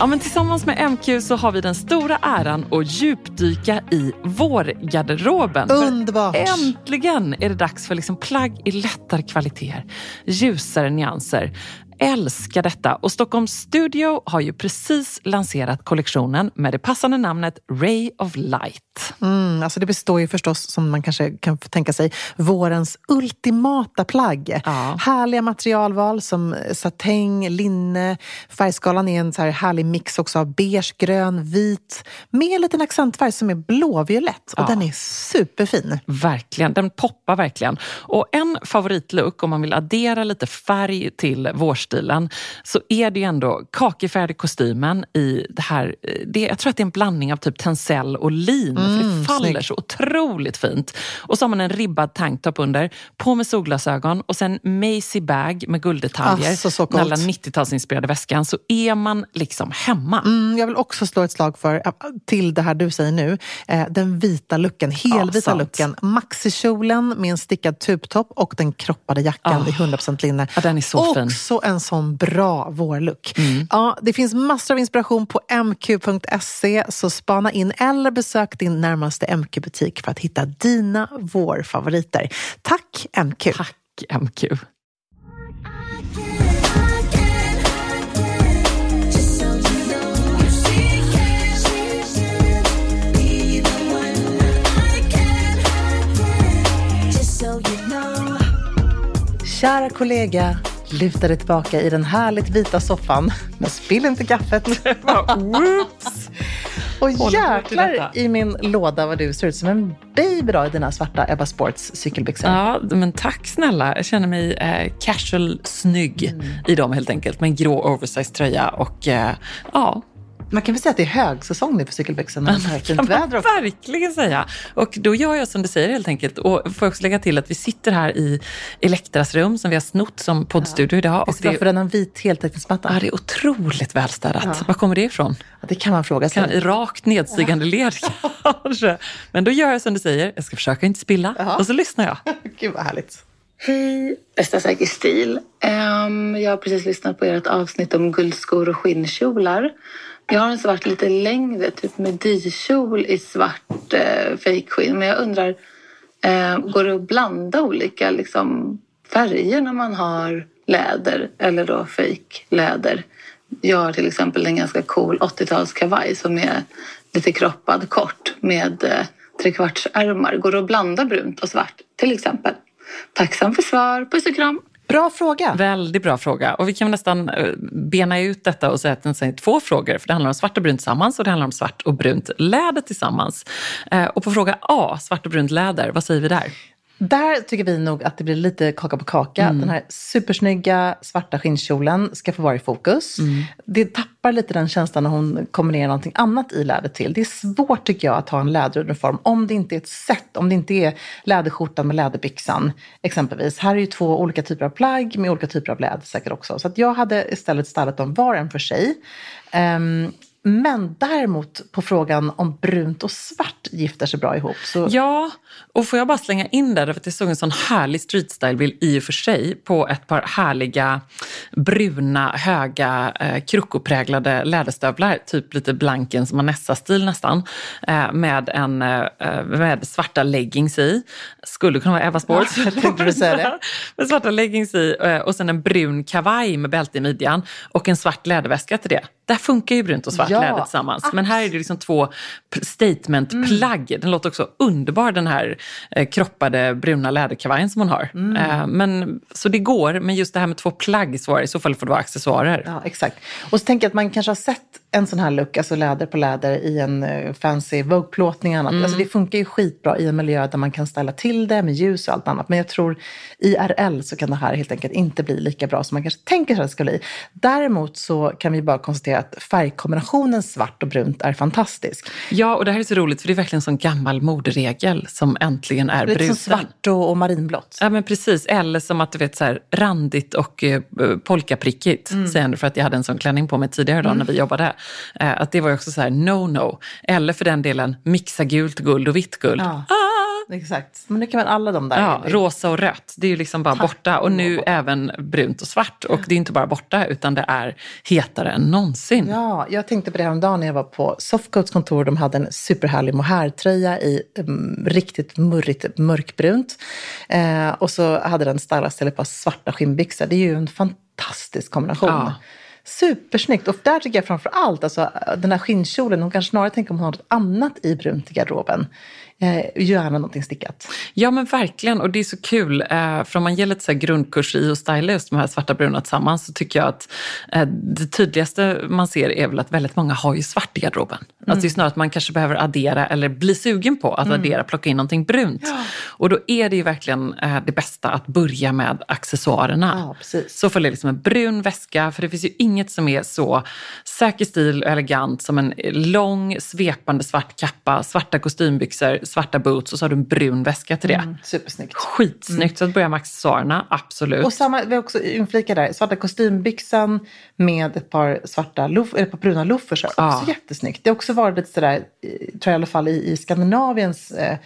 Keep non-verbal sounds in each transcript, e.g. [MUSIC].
Ja, men tillsammans med MQ så har vi den stora äran att djupdyka i vårgarderoben. Underbart! För äntligen är det dags för liksom plagg i lättare kvaliteter, ljusare nyanser älskar detta och Stockholms Studio har ju precis lanserat kollektionen med det passande namnet Ray of Light. Mm, alltså det består ju förstås, som man kanske kan tänka sig, vårens ultimata plagg. Ja. Härliga materialval som satäng, linne. Färgskalan är en så här härlig mix också av beige, grön, vit med en liten accentfärg som är blåviolett och Ja. den är superfin. Verkligen, den poppar verkligen. Och en favoritlook om man vill addera lite färg till vårstilen så är det ju ändå kakifärg i kostymen i det här, eh, det, jag tror att det är en blandning av typ tencel och lin för det faller snygg. så otroligt fint. Och så har man en ribbad tanktop under, på med solglasögon och sen Macy bag med gulddetaljer. Alltså, så den coolt. alla 90-talsinspirerade väskan så är man liksom hemma. Mm, jag vill också slå ett slag för, äh, till det här du säger nu, eh, den vita looken, helvita sant. looken. Maxikjolen med en stickad tubtopp och den kroppade jackan Ah. i 100% linne. Ja, den är så fin. Mm. En sån bra vårlook. Ja, det finns massor av inspiration på mq.se, så spana in eller besök din närmaste MQ-butik för att hitta dina vårfavoriter. Tack MQ! Tack MQ. Kära kollega, luta dig tillbaka i den härligt vita soffan. Men spill inte kaffet. [LAUGHS] Whoops! Och jäklar i min låda vad du ser ut som en baby då i dina svarta Ebba Sports cykelbyxor. Ja, men tack snälla. Jag känner mig eh, casual snygg i dem helt enkelt. Med en grå oversized tröja och eh, ja, Man kan väl säga att det är högsäsong nu för cykelbyxorna. Det är kan fint väder också. verkligen säga. Och då gör jag som du säger helt enkelt. Och får också lägga till att vi sitter här i Elektras rum som vi har snott som poddstudio idag. Och Visst varför det, den har en vit heltäckningsmatta? ja, det är otroligt välstädat. Ja. Var kommer det ifrån? Ja, det kan man fråga sig. Kan, rakt nedstigande led [LAUGHS] kanske. Men då gör jag som du säger. Jag ska försöka inte spilla. Jaha. Och så lyssnar jag. [LAUGHS] Gud vad härligt. Hej, bästa säker stil. Ehm, jag har precis lyssnat på ert avsnitt om guldskor och skinnkjolar. Jag har en svart lite längre, typ medikjol i svart eh, fejkskinn. Men jag undrar, eh, går det att blanda olika liksom, färger när man har läder eller då fejkläder? Jag har till exempel en ganska cool 80-talskavaj som är lite kroppad kort med eh, trekvartsärmar. Går det att blanda brunt och svart till exempel? Tacksam för svar. Puss och kram! Bra fråga. Väldigt bra fråga. Och vi kan nästan eh, bena ut detta och säga att det är två frågor. För det handlar om svart och brunt tillsammans och det handlar om svart och brunt läder tillsammans. Eh, och på fråga A, svart och brunt läder, vad säger vi där? Där tycker vi nog att det blir lite kaka på kaka. Mm. Den här supersnygga svarta skinnkjolen ska få vara i fokus. Mm. Det tappar lite den känslan när hon kombinerar någonting annat i läder till. Det är svårt tycker jag att ha en läderuniform om det inte är ett set, om det inte är läderskjortan med läderbyxan exempelvis. Här är ju två olika typer av plagg med olika typer av läder säkert också. Så jag hade istället stylat dem var en för sig. Ehm, men däremot på frågan om brunt och svart gifter sig bra ihop. Så Ja, och får jag bara slänga in där, för att jag såg en sån härlig street style-bild i och för sig på ett par härliga bruna, höga, eh, krokopräglade läderstövlar, typ lite Blankens Manessa-stil nästan, eh, med, en, eh, med svarta leggings i. Skulle kunna vara Eva Sports. Ja, jag tänkte du säga det. [LAUGHS] med svarta leggings i eh, och sen en brun kavaj med bälte i midjan och en svart läderväska till det. Där funkar ju brunt och svart Ja, läder tillsammans. Men här är det liksom två statementplagg. Den låter också underbar den här eh, kroppade bruna läderkavajen som hon har. Eh, men, så det går, men just det här med två plagg det, i så fall får det vara accessoarer. Ja, exakt. Och så tänker jag att man kanske har sett en sån här look, alltså läder på läder i en uh, fancy Vogue-plåtning och annat. Mm. Alltså det funkar ju skitbra i en miljö där man kan ställa till det med ljus och allt annat. Men jag tror IRL så kan det här helt enkelt inte bli lika bra som man kanske tänker sig att det ska bli. Däremot så kan vi bara konstatera att färgkombinationen svart och brunt är fantastisk. Ja, och det här är så roligt för det är verkligen en sån gammal moderegel som äntligen är Lite bruten. som svart och, och marinblått. Ja men precis, eller som att du vet så här randigt och eh, polkaprickigt, Mm. säger för att jag hade en sån klänning på mig tidigare idag när vi jobbade. Eh, att det var ju också så här no-no. Eller för den delen mixa gult guld och vitt guld. Ja. Ah! Exakt. Men det kan väl alla de där. Ja, rosa och rött, det är ju liksom bara borta. Och nu även brunt och svart. Och det är inte bara borta, utan det är hetare än någonsin. Ja, jag tänkte på det häromdagen när jag var på Softcoats kontor. De hade en superhärlig mohairtröja i um, riktigt murrigt mörkbrunt. Eh, och så hade den stylats till ett par svarta skinnbyxor. Det är ju en fantastisk kombination. Ja. Supersnyggt. Och där tycker jag framför allt, alltså, den här skinnkjolen, hon kanske snarare tänker om hon har något annat i brunt i garderoben. Eh, gärna någonting stickat. Ja men verkligen och det är så kul. Eh, för om man ger lite så grundkurs i att styla just de här svarta bruna tillsammans så tycker jag att eh, det tydligaste man ser är väl att väldigt många har ju svart i garderoben. Alltså det är snarare att man kanske behöver addera eller bli sugen på att addera, plocka in någonting brunt. Och då är det ju verkligen eh, det bästa att börja med accessoarerna. Ja. Så följer liksom en brun väska, för det finns ju inget som är så säker stil och elegant som en lång svepande svart kappa, svarta kostymbyxor, svarta boots och så har du en brun väska till det. Mm, supersnyggt. Skitsnyggt, så att börja med accessoarerna, absolut. Och samma, vi har också inflika där, svarta kostymbyxan med ett par svarta loff, eller ett par bruna loafers. Också Ja. jättesnyggt. Det har också varit lite sådär, tror jag i alla fall i, i Skandinaviens eh,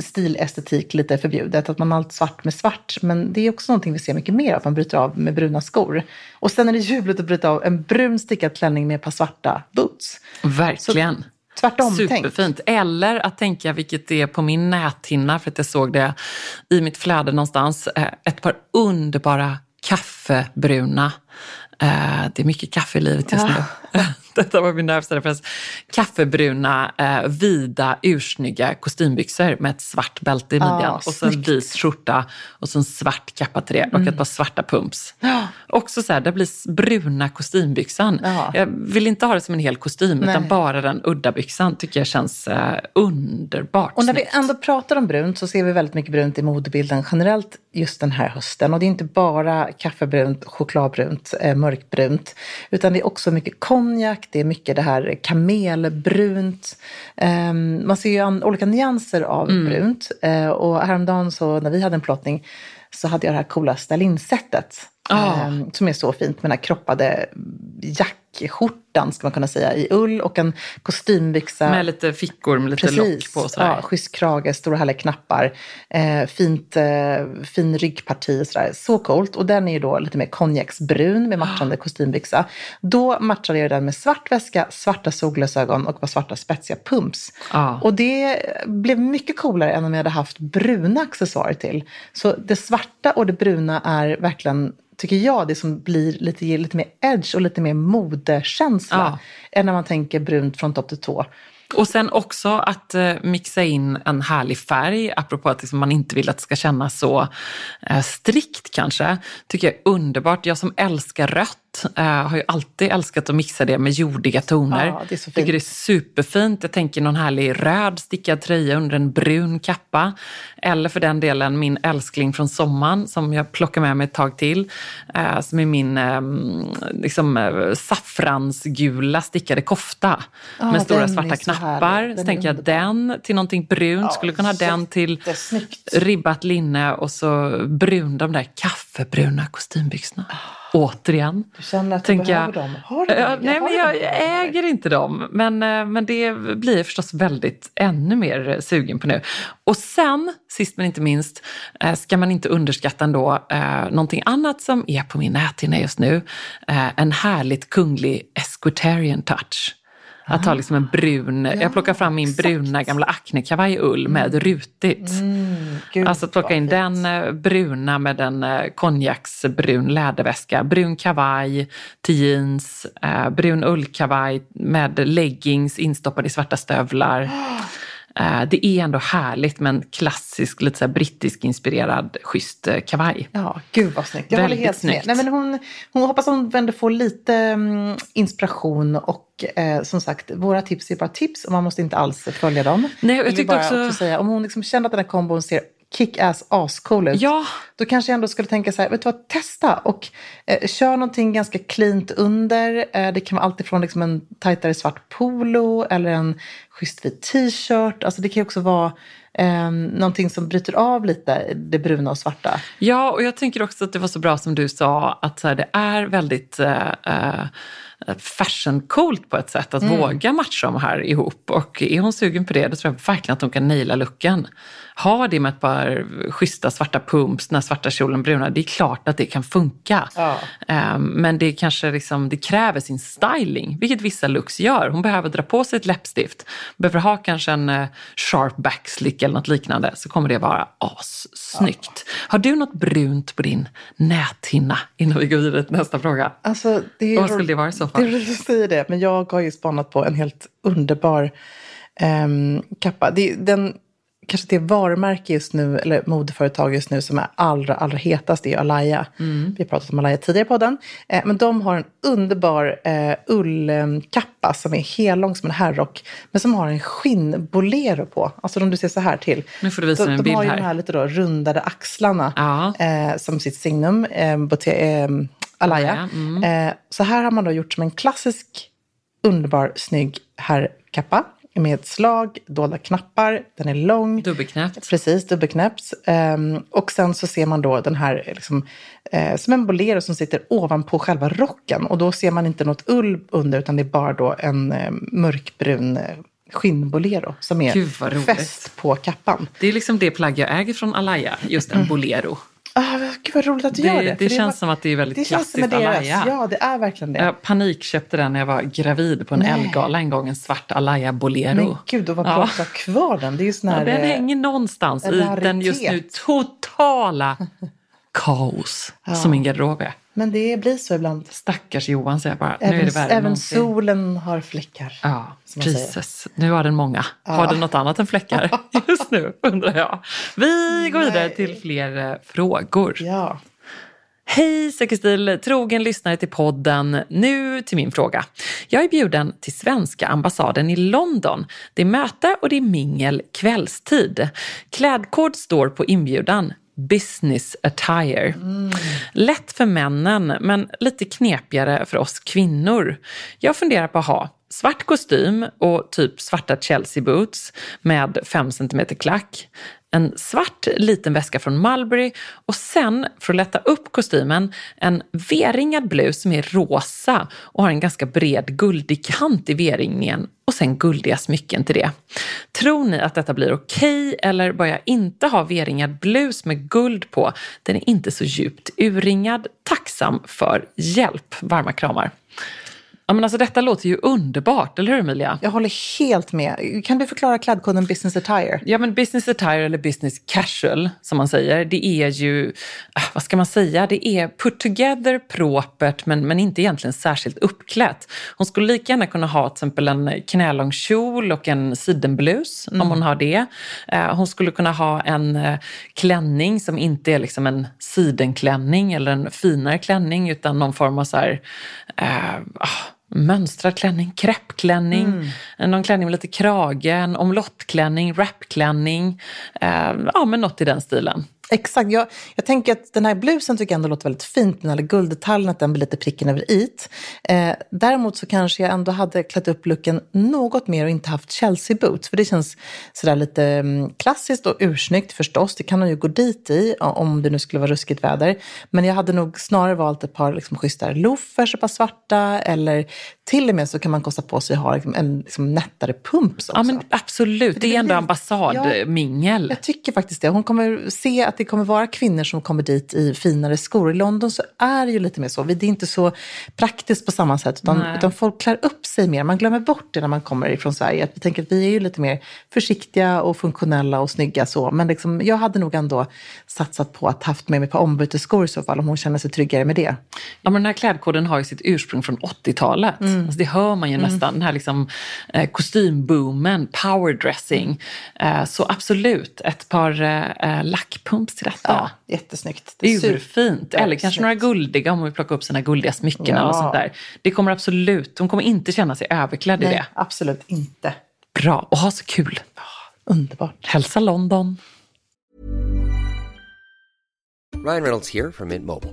stilestetik lite förbjudet. Att man har allt svart med svart. Men det är också någonting vi ser mycket mer av. Man bryter av med bruna skor. Och sen är det ljuvligt att bryta av en brun stickad klänning med ett par svarta boots. Verkligen. Tvärtom tänk. Superfint. Eller att tänka, vilket det är på min näthinna, för att jag såg det i mitt flöde någonstans, eh, ett par underbara kaffebruna. Eh, Det är mycket kaffe i livet just nu. [LAUGHS] Detta var min referens. Kaffebruna, eh, vida, ursnygga kostymbyxor med ett svart bälte i midjan. Ja, och så en snyggt. Mm. vit skjorta och så en svart kappa till det och ett par svarta pumps. Också så här, det blir bruna kostymbyxan. Ja. Jag vill inte ha det som en hel kostym utan Nej. bara den udda byxan tycker jag känns eh, underbart Och när vi snyggt. ändå pratar om brunt så ser vi väldigt mycket brunt i modebilden generellt just den här hösten. Och det är inte bara kaffebrunt, chokladbrunt, eh, mörkbrunt. Utan det är också mycket konjak, det är mycket det här kamelbrunt. Ehm, man ser ju olika nyanser av Mm. brunt. Eh, och häromdagen så när vi hade en plåtning så hade jag det här coola ställ-in-sättet. Ah. ehm, som är så fint med den här kroppade jackskjortan ska man kunna säga i ull och en kostymbyxa. Med lite fickor med lite lock på sådär. Ja, schysst krage, stora härliga knappar, eh, fint, eh, fin ryggparti och sådär. Så coolt. Och den är ju då lite mer konjaksbrun med matchande [GASPS] kostymbyxa. Då matchade jag den med svart väska, svarta solglasögon och par svarta spetsiga pumps. Ja. Och det blev mycket coolare än om jag hade haft bruna accessoarer till. Så det svarta och det bruna är verkligen tycker jag, det som blir lite, ger lite mer edge och lite mer modekänsla. Ja. Än när man tänker brunt från topp till tå. Och sen också att eh, mixa in en härlig färg, apropå att liksom man inte vill att det ska kännas så eh, strikt kanske, tycker jag är underbart. Jag som älskar rött eh, har ju alltid älskat att mixa det med jordiga toner. Ja, det är så fint. Tycker det är superfint. Jag tänker någon härlig röd stickad tröja under en brun kappa. Eller för den delen min älskling från sommaren som jag plockar med mig ett tag till. Eh, som är min eh, liksom, eh, saffransgula stickade kofta. Ja, med stora svarta knappar. Så tänker jag den till någonting brunt. Skulle kunna ha den till ribbat linne och så brun, de där kaffebruna kostymbyxorna. Återigen. Du känner att du Tänker behöver jag- dem. Har du dem? nej, Har men jag dem? äger inte dem. Men, eh, men det blir jag förstås väldigt ännu mer sugen på nu. Och sen, sist men inte minst, eh, ska man inte underskatta ändå eh, någonting annat som är på min näthinna just nu. Eh, en härligt kunglig esquitarian touch. Att ha liksom en brun, jag plockar fram min bruna gamla Acne-kavaj ull med rutigt. Gud, Alltså att plocka in fint. den eh, bruna med en eh, konjaksbrun läderväska, brun kavaj till jeans, eh, brun ullkavaj med leggings instoppade i svarta stövlar. Eh, det är ändå härligt med en klassisk, lite så brittisk inspirerad schysst eh, kavaj. Ja, gud vad snyggt. Jag Väldigt håller helt snyggt. med. Nej, men hon, hon hoppas hon ändå får lite mm, inspiration och eh, som sagt, våra tips är bara tips och man måste inte alls följa dem. Nej, jag tyckte bara också- säga, om hon liksom känner att den här kombon ser kick-ass ascool ut. Ja. Då kanske jag ändå skulle tänka så här, vet du vad, testa och eh, kör någonting ganska cleant under. Eh, det kan vara alltifrån liksom en tajtare svart polo eller en schysst vit t-shirt. Alltså det kan ju också vara eh, någonting som bryter av lite det bruna och svarta. Ja, och jag tänker också att det var så bra som du sa, att så här, det är väldigt eh, eh, fashion-coolt på ett sätt att våga matcha de här ihop. Och är hon sugen på det, då tror jag verkligen att hon kan naila looken. Ha det med ett par schyssta svarta pumps, den här svarta kjolen bruna, det är klart att det kan funka. Ja. Eh, Men det kanske liksom, det kräver sin styling, vilket vissa looks gör. Hon behöver dra på sig ett läppstift, behöver ha kanske en eh, sharp backslick eller något liknande, så kommer det vara assnyggt. Har du något brunt på din näthinna innan vi går vidare till nästa fråga? Alltså, det är vad skulle det vara i så fall? Det är att säga det, men jag har ju spanat på en helt underbar ehm, kappa. Det, den, kanske det varumärke just nu, eller modeföretag just nu som är allra, allra hetast är Alaya. Mm. Vi har pratat om Alaya tidigare i podden. Eh, men de har en underbar eh, ullkappa som är hellång som en herrrock, men som har en skinnbolero på. Alltså om du ser så här till. Nu får du visa de, mig en de bild har ju här. de här lite då rundade axlarna Ja. eh, som sitt signum, eh, Botte, eh, Alaya. Alaya, mm. Eh, så här har man då gjort som en klassisk, underbar, snygg herrkappa med slag, dolda knappar, den är lång. Dubbelknäppt. Precis, dubbelknäppt. Ehm, och sen så ser man då den här liksom, eh, som en bolero som sitter ovanpå själva rocken. Och då ser man inte något ull under utan det är bara då en eh, mörkbrun eh, skinnbolero som är fäst på kappan. Det är liksom det plagg jag äger från Alaya, just en bolero. Ah, gud vad roligt att du Det- gör det. det känns var- som att det är väldigt det känns som klassiskt. Alaya. Ja, det är verkligen det. Jag panikköpte den när jag var gravid på en Nej. Elgala en gång, en svart Alaya Bolero. Men gud, var Ja. bra ha kvar den. Det är ju sån Ja, här... den eh, hänger någonstans i den just nu totala [LAUGHS] kaos som min garderob är. Men det blir så ibland. Stackars Johan säger jag bara. nu är Även, det värre även någonsin. solen har fläckar. Ja. Jesus. Nu har den många. Har den något annat än fläckar [LAUGHS] just nu, undrar jag. Vi går vidare Nej. till fler eh, frågor. Ja. Hej Säkerstil, trogen lyssnare till podden. Nu till min fråga. Jag är bjuden till svenska ambassaden i London. Det är möte och det är mingel kvällstid. Klädkod står på inbjudan. Business attire. Lätt för männen, men lite knepigare för oss kvinnor. Jag funderar på att ha svart kostym och typ svarta Chelsea boots med 5 cm klack. En svart liten väska från Mulberry och sen, för att lätta upp kostymen, en V-ringad blus som är rosa och har en ganska bred guldig kant i V-ringningen och sen guldiga smycken till det. Tror ni att detta blir okej eller bör jag inte ha V-ringad blus med guld på? Den är inte så djupt urringad. Tacksam för hjälp. Varma kramar. Men alltså, detta låter ju underbart, eller hur Emilia? Jag håller helt med. Kan du förklara klädkoden business attire? Ja, men business attire eller business casual som man säger, det är ju, ah, vad ska man säga, det är put together, propert men, men inte egentligen särskilt uppklätt. Hon skulle lika gärna kunna ha till exempel en knälång kjol och en sidenblus om hon har det. Eh, Hon skulle kunna ha en eh, klänning som inte är liksom en sidenklänning eller en finare klänning utan någon form av så här, eh, mönstrad klänning, kreppklänning, någon klänning med lite krage, en omlottklänning, wrapklänning. Eh, ja, men något i den stilen. Exakt. Jag, jag tänker att den här blusen tycker jag ändå låter väldigt fint. Den här gulddetaljen, att den blir lite pricken över it. Eh, däremot så kanske jag ändå hade klätt upp looken något mer och inte haft Chelsea boots. För det känns sådär lite mm, klassiskt och ursnyggt förstås. Det kan man ju gå dit i om det nu skulle vara ruskigt väder. Men jag hade nog snarare valt ett par liksom, schyssta loafers, ett par svarta. Eller till och med så kan man kosta på sig att ha liksom, en liksom, nättare pumps också. Ja, men absolut. Det är ändå ambassadmingel. Jag tycker faktiskt det. Hon kommer se att det det kommer vara kvinnor som kommer dit i finare skor. I London så är det ju lite mer så. Det är inte så praktiskt på samma sätt, utan, utan folk klär upp sig mer. Man glömmer bort det när man kommer ifrån Sverige. Att vi tänker att vi är ju lite mer försiktiga och funktionella och snygga så. Men liksom, jag hade nog ändå satsat på att haft med mig på ombytesskor i så fall, om hon känner sig tryggare med det. Ja, men den här klädkoden har ju sitt ursprung från 80-talet. Mm. Alltså det hör man ju mm. nästan, den här liksom, eh, kostymboomen, powerdressing. Eh, så absolut, ett par eh, lackpumps till detta. Ja, jättesnyggt. Det är Urfint. Eller kanske några guldiga om hon vill plocka upp sina guldiga smycken ja. eller sånt där. Det kommer absolut, hon kommer inte känna sig överklädd Nej, i det. absolut inte. Bra, och ha så kul. Underbart. Hälsa London. Ryan Reynolds here from Mint Mobile.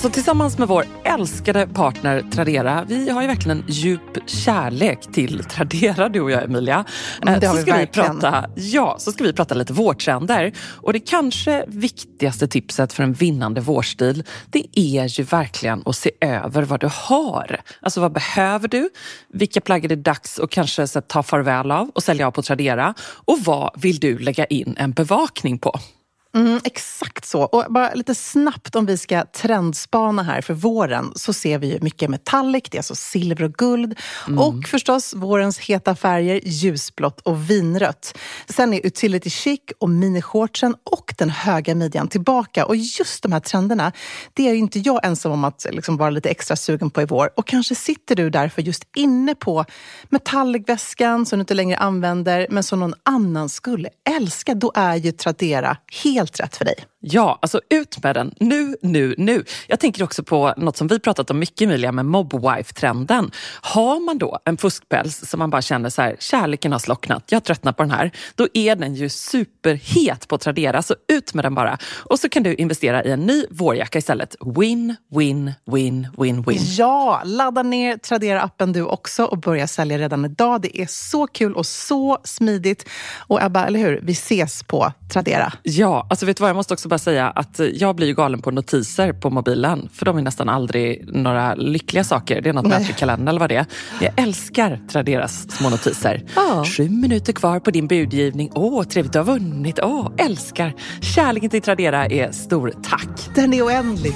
Alltså tillsammans med vår älskade partner Tradera, vi har ju verkligen en djup kärlek till Tradera du och jag Emilia. Mm, det har så vi verkligen. Vi prata, ja, så ska vi prata lite vårtrender. Och det kanske viktigaste tipset för en vinnande vårstil, det är ju verkligen att se över vad du har. Alltså vad behöver du? Vilka plagg är det dags att kanske ta farväl av och sälja av på Tradera? Och vad vill du lägga in en bevakning på? Mm, exakt så. Och bara lite snabbt om vi ska trendspana här för våren så ser vi ju mycket metallic, det är alltså silver och guld. Mm. Och förstås vårens heta färger ljusblått och vinrött. Sen är utility chic och minishortsen och den höga midjan tillbaka. Och just de här trenderna, det är ju inte jag ensam om att liksom vara lite extra sugen på i vår. Och kanske sitter du därför just inne på metallic-väskan som du inte längre använder men som någon annan skulle älska. Då är ju Tradera helt helt rätt för dig. Ja, alltså ut med den nu, nu, nu. Jag tänker också på något som vi pratat om mycket Emilia med mobwife-trenden. Har man då en fuskpäls som man bara känner så här, kärleken har slocknat, jag tröttnar på den här. Då är den ju superhet på Tradera, så ut med den bara. Och så kan du investera i en ny vårjacka istället. Win, win, win, win, win. Ja, ladda ner Tradera-appen du också och börja sälja redan idag. Det är så kul och så smidigt. Och Ebba, eller hur? Vi ses på Tradera. Ja, alltså vet du vad, jag måste också bara säga att jag blir ju galen på notiser på mobilen. För de är nästan aldrig några lyckliga saker. Det är något med i kalendern eller vad det är. Jag älskar Traderas små notiser. Oh. Sju minuter kvar på din budgivning. Åh, trevligt du har vunnit. Åh, älskar. Kärleken till Tradera är stor. Tack. Den är oändlig.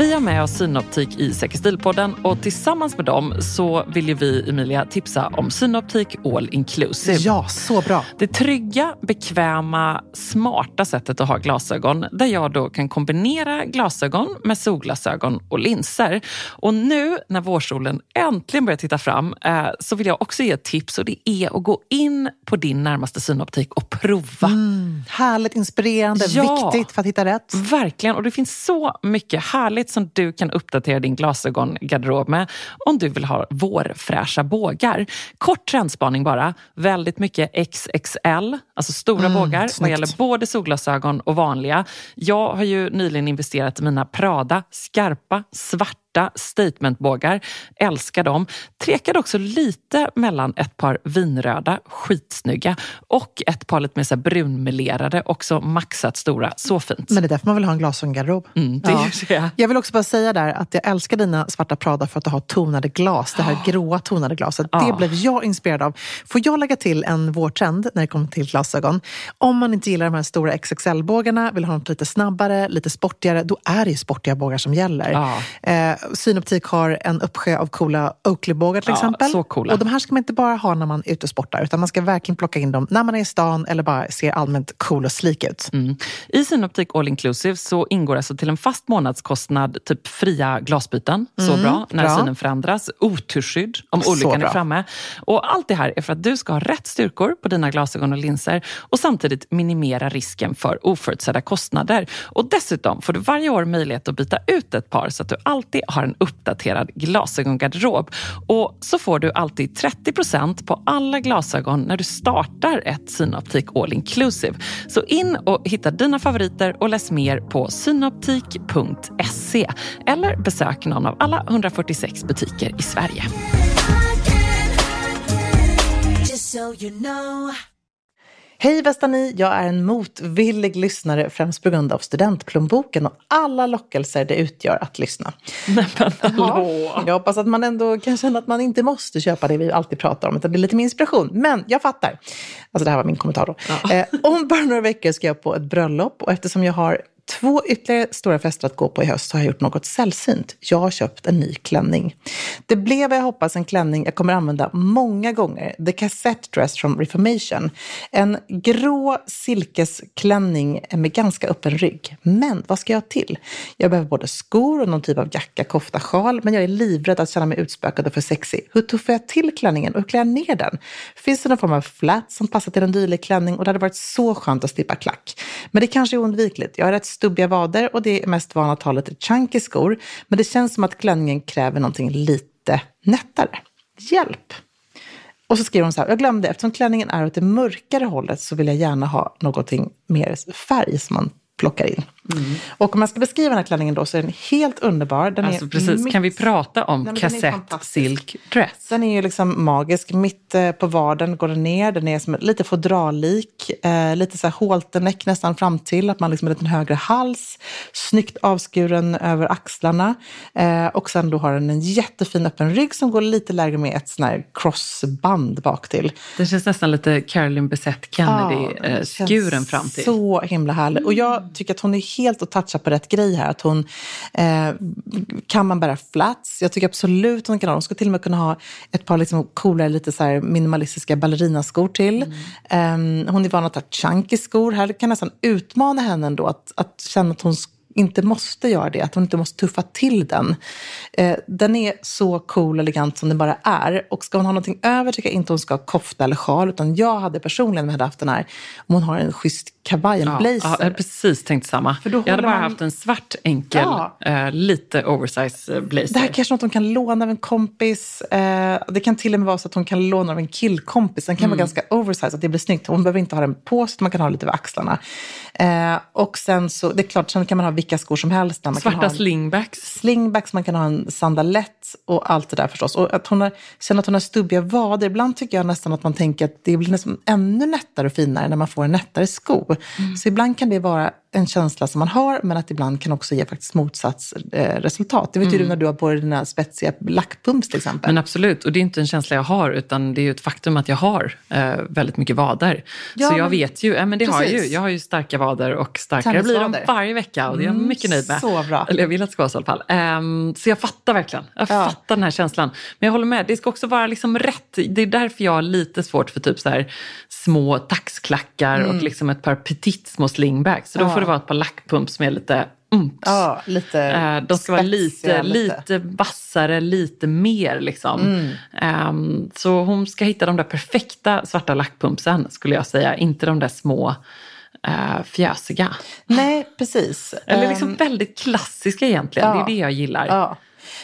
Vi har med oss Synoptik i Säkerstilpodden och tillsammans med dem så vill vi, Emilia, tipsa om Synoptik All Inclusive. Ja, så bra. Det trygga, bekväma, smarta sättet att ha glasögon där jag då kan kombinera glasögon med solglasögon och linser. Och nu när vårsolen äntligen börjar titta fram eh, så vill jag också ge ett tips och det är att gå in på din närmaste synoptik och prova. Mm, härligt inspirerande, ja, viktigt för att hitta rätt. Verkligen, och det finns så mycket härligt som du kan uppdatera din glasögongarderob med om du vill ha vårfräscha bågar. Kort trendspaning bara. Väldigt mycket XXL, alltså stora mm, bågar snyggt. vad gäller både solglasögon och vanliga. Jag har ju nyligen investerat i mina Prada skarpa, svarta svarta statementbågar. Älskar dem. Trekade också lite mellan ett par vinröda, skitsnygga och ett par lite mer så brunmelerade, också maxat stora. Så fint. Men det är därför man vill ha en glasögongarderob. Mm, det ja. jag. jag vill också bara säga där att jag älskar dina svarta Prada för att du har tonade glas. Det här oh. gråa tonade glaset. Oh. Det blev jag inspirerad av. Får jag lägga till en vårtrend när det kommer till glasögon? Om man inte gillar de här stora XXL-bågarna, vill ha något lite snabbare, lite sportigare, då är det ju sportiga bågar som gäller. Oh. Eh, Synoptik har en uppsjö av coola Oakley-bågar till ja, exempel. Så coola. Och de här ska man inte bara ha när man är ute och sportar, utan man ska verkligen plocka in dem när man är i stan eller bara ser allmänt cool och slik ut. Mm. I Synoptik All Inclusive så ingår alltså till en fast månadskostnad typ fria glasbyten. Så mm, bra när bra. synen förändras. Otursskydd om olyckan är framme. Och allt det här är för att du ska ha rätt styrkor på dina glasögon och linser och samtidigt minimera risken för oförutsedda kostnader. Och dessutom får du varje år möjlighet att byta ut ett par så att du alltid har en uppdaterad glasögongarderob. Och så får du alltid 30% på alla glasögon när du startar ett Synoptik All Inclusive. Så in och hitta dina favoriter och läs mer på synoptik.se eller besök någon av alla 146 butiker i Sverige. Hej bästa ni! Jag är en motvillig lyssnare främst på grund av studentplånboken och alla lockelser det utgör att lyssna. Nej, men hallå. Jag hoppas att man ändå kan känna att man inte måste köpa det vi alltid pratar om, utan det blir lite mer inspiration. Men jag fattar. Alltså det här var min kommentar då. Ja. Eh, om bara några veckor ska jag på ett bröllop och eftersom jag har två ytterligare stora fester att gå på i höst har jag gjort något sällsynt. Jag har köpt en ny klänning. Det blev vad jag hoppas en klänning jag kommer använda många gånger. The Cassette Dress from Reformation. En grå silkesklänning med ganska öppen rygg. Men vad ska jag ha till? Jag behöver både skor och någon typ av jacka, kofta, sjal. Men jag är livrädd att känna mig utspökad och för sexig. Hur tuffar jag till klänningen och hur klär jag ner den? Finns det någon form av flat som passar till en dylik klänning? Och det hade varit så skönt att slippa klack. Men det kanske är oundvikligt. Jag är rätt stubbiga vader och det är mest vana att lite chunky skor. Men det känns som att klänningen kräver någonting lite nättare. Hjälp! Och så skriver hon så här, jag glömde, eftersom klänningen är åt det mörkare hållet så vill jag gärna ha någonting mer färg som man plockar in. Mm. Och om man ska beskriva den här klänningen då så är den helt underbar. Den Alltså är precis, mitt- kan vi prata om Nej, den kassett silk dress? Den är ju liksom magisk. Mitt eh, på vaden går den ner. Den är som lite fodrallik. Eh, lite så här halterneck nästan fram till. Att man liksom har en liten högre hals. Snyggt avskuren över axlarna. Eh, och sen då har den en jättefin öppen rygg som går lite lägre med ett sån här crossband bak till. Det känns nästan lite Caroline Bessette Ja, Kennedy-skuren den känns fram till. Så himla härlig. Och jag tycker att hon är helt att toucha på rätt grej här. Att hon, eh, kan man bära flats? Jag tycker absolut hon kan ha. Hon ska till och med kunna ha ett par liksom coolare, lite så här minimalistiska ballerinaskor till. Mm. Eh, hon är van att ha chunky skor. Här kan nästan utmana henne ändå att, att känna att hon sk- inte måste göra det, att hon inte måste tuffa till den. Eh, den är så cool och elegant som den bara är. Och ska hon ha någonting över tycker jag inte hon ska ha kofta eller sjal, utan jag hade personligen, hade haft den här, om hon har en schysst kavaj, en Ja, blazer. ja, jag hade precis tänkt samma. Jag hade bara man- haft en svart enkel, Ja. eh, lite oversize eh, blazer. Det här är kanske något hon kan låna av en kompis. Eh, det kan till och med vara så att hon kan låna av en killkompis. Den kan Mm. vara ganska oversized, att det blir snyggt. Hon behöver inte ha den på sig, man kan ha lite över axlarna. Eh, och sen så, det är klart, sen kan man ha vilka skor som helst. Man kan Svarta ha en slingbacks. slingbacks, man kan ha en sandalett och allt det där förstås. Och att hon har, känner att hon har stubbiga vader. Ibland tycker jag nästan att man tänker att det blir nästan ännu nättare och finare när man får en nättare sko. Mm. Så ibland kan det vara en känsla som man har, men att ibland kan också ge faktiskt motsatt eh, resultat. Det vet ju du när du har på dig dina spetsiga lackpumps till exempel. Mm. Men absolut, och det är inte en känsla jag har, utan det är ju ett faktum att jag har eh, väldigt mycket vader. Ja, så jag vet ju, ja, men det har jag ju. Jag har ju starka vader och starkare blir de varje vecka och det är jag Mm, mycket nöjd med. så bra. Eller jag vill att det ska vara så i alla fall. Ehm, så jag fattar verkligen. Jag Ja. fattar den här känslan. Men jag håller med, det ska också vara liksom rätt. Det är därför jag har lite svårt för typ så här små taxklackar och liksom ett par petit små slingbacks. Så då Mm. Ja. får det vara ett par lackpumps är lite umps. ja, lite Eh, De ska vara lite, lite vassare, lite mer liksom. Mm. Ehm, så hon ska hitta de där perfekta svarta lackpumpsen skulle jag säga. Inte de där små uh, fjösiga. Nej, precis. Eller liksom Ehm, väldigt klassiska egentligen. ja. Det är det jag gillar. Ja.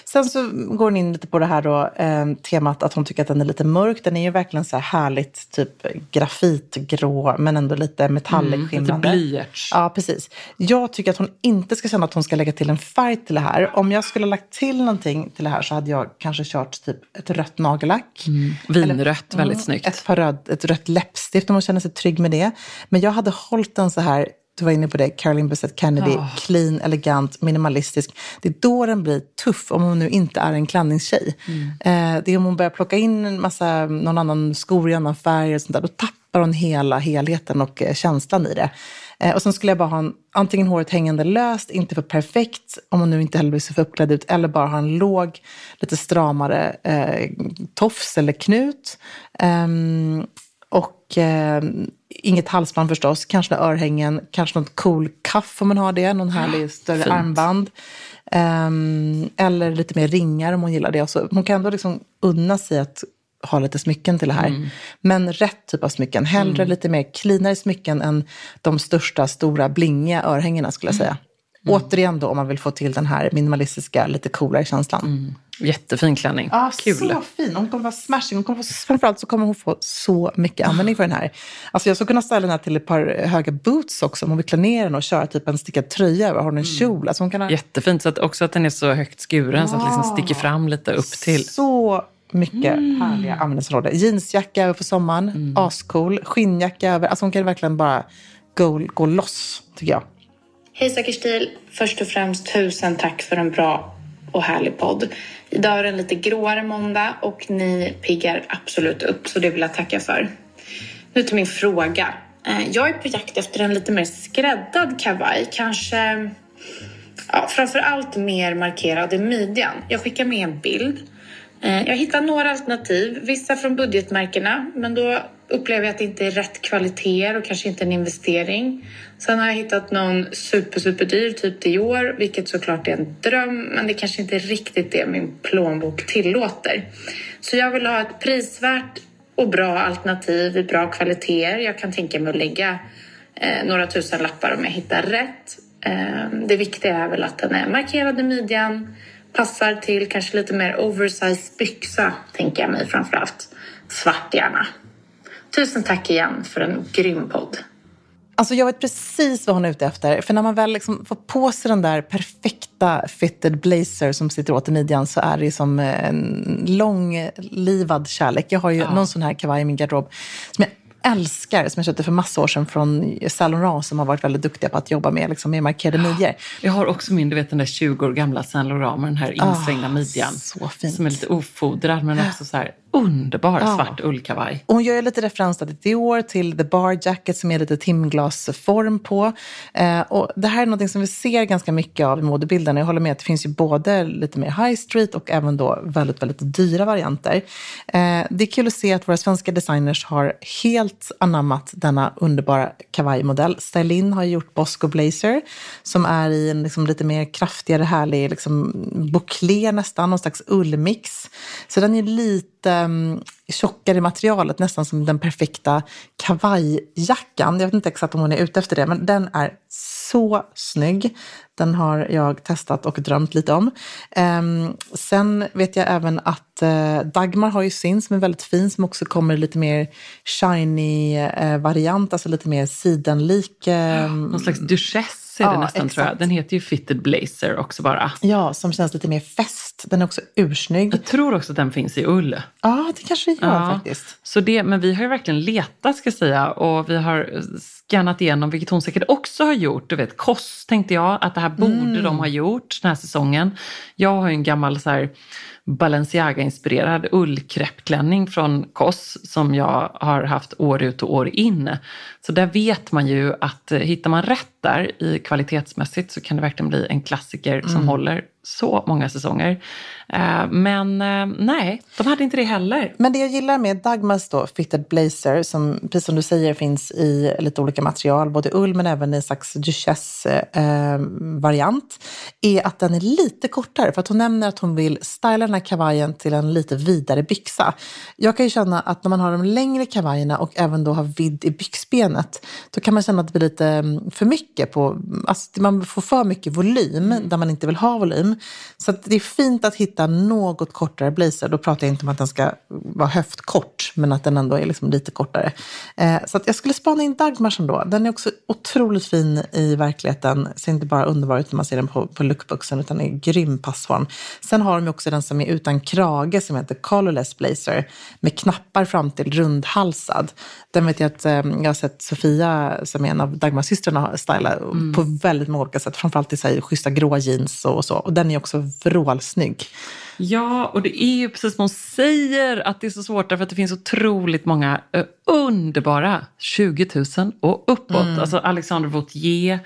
Sen så går hon in lite på det här då, eh, temat att hon tycker att den är lite mörk. Den är ju verkligen så här härligt typ grafitgrå men ändå lite metallic-skimrande. lite blyerts. Ja, precis. Jag tycker att hon inte ska känna att hon ska lägga till en färg till det här. Om jag skulle ha lagt till någonting till det här så hade jag kanske kört typ ett rött nagellack. Vinrött, väldigt Mm, snyggt. Ett, par röd, ett rött läppstift om hon känner sig trygg med det. Men jag hade hållit den så här, du var inne på det, Caroline Bessette Kennedy, Ja. clean, elegant, minimalistisk. Det är då den blir tuff om hon nu inte är en klänningstjej. Eh, det är om hon börjar plocka in en massa, någon annan skor i annan färg och sånt där, då tappar hon hela helheten och eh, känslan i det. Eh, och sen skulle jag bara ha en, antingen håret hängande löst, inte för perfekt, om hon nu inte heller vill se för uppklädd ut, eller bara ha en låg, lite stramare eh, tofs eller knut. Och eh, inget halsband förstås, kanske några örhängen, kanske något cool kaff om man har det, någon härlig större fint. armband. Ehm, eller lite mer ringar om hon gillar det. Så hon kan ändå liksom unna sig att ha lite smycken till det här. Mm. Men rätt typ av smycken. Hellre lite mer cleanare smycken än de största, stora, blingiga örhängena skulle jag säga. Återigen då om man vill få till den här minimalistiska, lite coolare känslan. Mm. Jättefin klänning. Ja, Kul. så fin. Hon kommer vara smashing. Hon kommer få, framförallt så kommer hon få så mycket användning för den här. Alltså jag skulle kunna ställa den här till ett par höga boots också om hon vill klä ner den och köra typ en stickad tröja över. Har hon en kjol? Alltså hon kan ha Jättefint. Så att också att den är så högt skuren så att det liksom sticker fram lite upp till. så mycket härliga användningsområden. Jeansjacka över på sommaren, ascool. Skinnjacka över. Alltså hon kan verkligen bara gå, gå loss, tycker jag. Hej Säker stil! Först och främst tusen tack för en bra och härlig podd. Idag är det en lite gråare måndag och ni piggar absolut upp så det vill jag tacka för. Nu till min fråga. Eh, jag är på jakt efter en lite mer skräddad kavaj. Kanske ja, framför allt mer markerad i midjan. Jag skickar med en bild. Eh, jag hittar några alternativ, vissa från budgetmärkena, men då upplever jag att det inte är rätt kvaliteter och kanske inte en investering. Sen har jag hittat någon super, super dyr, typ Dior, vilket såklart är en dröm, men det kanske inte är riktigt det min plånbok tillåter. Så jag vill ha ett prisvärt och bra alternativ i bra kvaliteter. Jag kan tänka mig att lägga eh, några tusen lappar om jag hittar rätt. Eh, det viktiga är väl att den är markerad i midjan, passar till kanske lite mer oversized byxa, tänker jag mig framförallt. Svart gärna. Tusen tack igen för en grym podd. Alltså jag vet precis vad hon är ute efter. För när man väl liksom får på sig den där perfekta fitted blazer som sitter åt i midjan så är det som en långlivad kärlek. Jag har ju någon sån här kavaj i min garderob som jag älskar, som jag köpte för massa år sedan från Saint Laurent som har varit väldigt duktiga på att jobba med, liksom, med markerade midjor. Jag har också min, du vet den där 20 år gamla Saint Laurent med den här insvängda Ah, midjan. så fint. Som är lite ofodrad men också så här underbar svart ullkavaj. Och hon gör ju lite referens till Dior, till The Bar Jacket som är lite timglasform på. Eh, och det här är något som vi ser ganska mycket av i modebilden. Jag håller med att det finns ju både lite mer high street och även då väldigt, väldigt dyra varianter. Eh, det är kul att se att våra svenska designers har helt anammat denna underbara kavajmodell. Stylin har gjort Bosco Blazer som är i en liksom lite mer kraftigare, härlig liksom bouclé nästan, någon slags ullmix. Så den är lite um, tjockare materialet, nästan som den perfekta kavajjackan. Jag vet inte exakt om hon är ute efter det, men den är så snygg. Den har jag testat och drömt lite om. Um, sen vet jag även att uh, Dagmar har ju sin som är väldigt fin, som också kommer lite mer shiny uh, variant, alltså lite mer sidenlik. Um, Någon slags duchesse är det Ja, nästan tror jag. exakt. Den heter ju Fitted Blazer också bara. ja, som känns lite mer fäst. Den är också ursnygg. Jag tror också att den finns i ull. Ja, det kanske det gör faktiskt. Så det, men vi har ju verkligen letat ska jag säga och vi har skannat igenom, vilket hon säkert också har gjort. Du vet, Koss tänkte jag att det här borde Mm. de ha gjort den här säsongen. Jag har ju en gammal så här Balenciaga-inspirerad ullkräppklänning från Koss som jag har haft år ut och år in. Så där vet man ju att eh, hittar man rätt där i kvalitetsmässigt så kan det verkligen bli en klassiker som Mm. håller så många säsonger. Eh, Men eh, nej, de hade inte det heller. Men det jag gillar med Dagmars då, fitted blazer, som precis som du säger finns i lite olika material, både ull men även i en slags duchesse-variant, är att den är lite kortare. För att hon nämner att hon vill styla den här kavajen till en lite vidare byxa. Jag kan ju känna att när man har de längre kavajerna och även då har vidd i byxbenet, då kan man känna att det blir lite mm, för mycket på, alltså man får för mycket volym där man inte vill ha volym. Så att det är fint att hitta något kortare blazer. Då pratar jag inte om att den ska vara höftkort, men att den ändå är liksom lite kortare. Eh, så jag skulle spana in Dagmars ändå. Den är också otroligt fin i verkligheten. Ser inte bara underbar ut när man ser den på, på lookbooksen, utan är grym passform. Sen har de också den som är utan krage som heter Colorless Blazer med knappar fram till rundhalsad. Den vet jag att eh, jag har sett Sofia, som är en av Dagmars systrarna, styla på väldigt många olika sätt. Framförallt i så här, schyssta grå jeans och så. Och den är också vrålsnygg. Ja, och det är ju precis som hon säger att det är så svårt därför att det finns otroligt många eh, underbara 20 000 och uppåt. Alltså Alexander Vautier,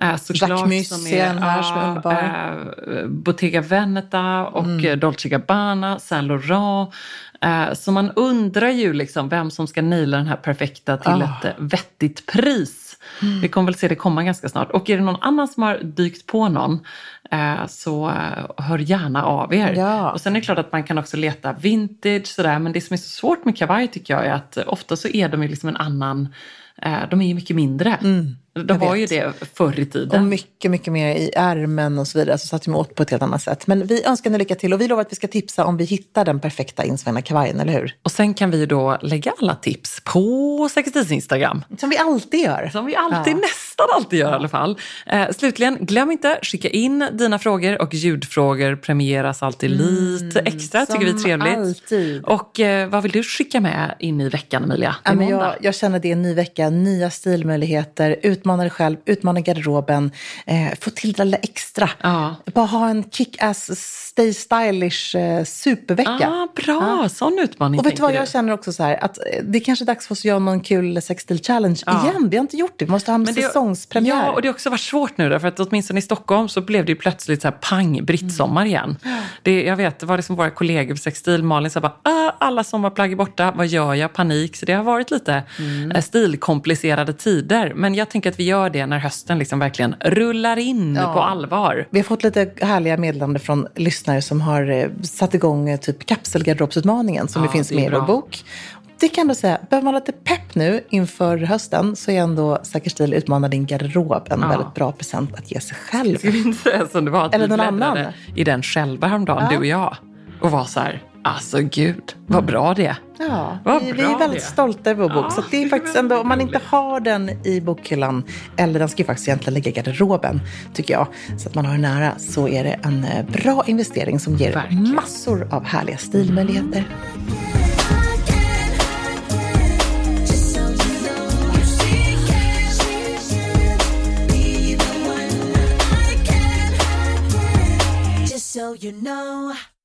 eh, såklart. Jacques är en här som är underbar. eh, Bottega Veneta och Mm. eh, Dolce Gabbana, Saint Laurent. Eh, så man undrar ju liksom vem som ska naila den här perfekta till Ah. ett eh, vettigt pris. Vi kommer väl se det komma ganska snart. Och är det någon annan som har dykt på någon eh, så eh, hör gärna av er. Ja. Och sen är det klart att man kan också leta vintage sådär. Men det som är så svårt med kavaj tycker jag är att eh, ofta så är de ju liksom en annan eh, de är ju mycket mindre. Mm, jag var ju det förr i Och tiden. mycket, mycket mer i ärmen och så vidare. Så satt vi åt på ett helt annat sätt. Men vi önskar er lycka till och vi lovar att vi ska tipsa om vi hittar den perfekta insvängda kavajen, eller hur? Och sen kan vi ju då lägga alla tips på Sextils Instagram. Som vi alltid gör. Som vi alltid, nästan alltid gör i alla fall. Eh, slutligen, glöm inte, skicka in dina frågor och ljudfrågor premieras alltid lite extra, tycker vi är som trevligt. alltid. Och eh, vad vill du skicka med in i veckan, Emilia? Ja, men jag, jag känner det är en ny vecka, nya stilmöjligheter, utmana dig själv, utmana garderoben, eh, få till det lilla extra. Ja. Bara ha en kick-ass, stay stylish eh, supervecka. Ah, bra, sån utmaning Och vet du vad, jag känner också så här att eh, det är kanske är dags för oss att göra någon kul sextil challenge Ja. igen. Vi har inte gjort det, vi måste ha en Men det- säsongspremiär. Ja, och det har också varit svårt nu därför att åtminstone i Stockholm så blev det ju plötsligt så här pang, brittsommar igen. Det, jag vet, det var liksom våra kollegor på Sextil, Malin sa bara, ah, alla sommarplagg är borta, vad gör jag? Panik. Så det har varit lite eh, stilkomplicerade tider. Men jag tänker att vi gör det när hösten liksom verkligen rullar in Ja. på allvar. Vi har fått lite härliga meddelanden från lyssnare som har eh, satt igång eh, typ kapselgarderobsutmaningen som Ja, det finns med i vår bok. Det kan ändå säga, behöver man lite pepp nu inför hösten så är ändå Säker stil utmana din garderob en Ja. väldigt bra present att ge sig själv. Ska vi inte säga som det var? Att Eller vi någon annan. i den själva häromdagen, du och jag. Och var så här, alltså gud, vad bra det är. Ja, Vad vi, vi är väldigt det stolta över vår bok. Ja, så det är faktiskt ändå, om man inte har den i bokhyllan, eller den ska ju faktiskt egentligen ligga i garderoben, tycker jag, så att man har den nära, så är det en eh, bra investering som ger Verkligen. massor av härliga stilmöjligheter. Know.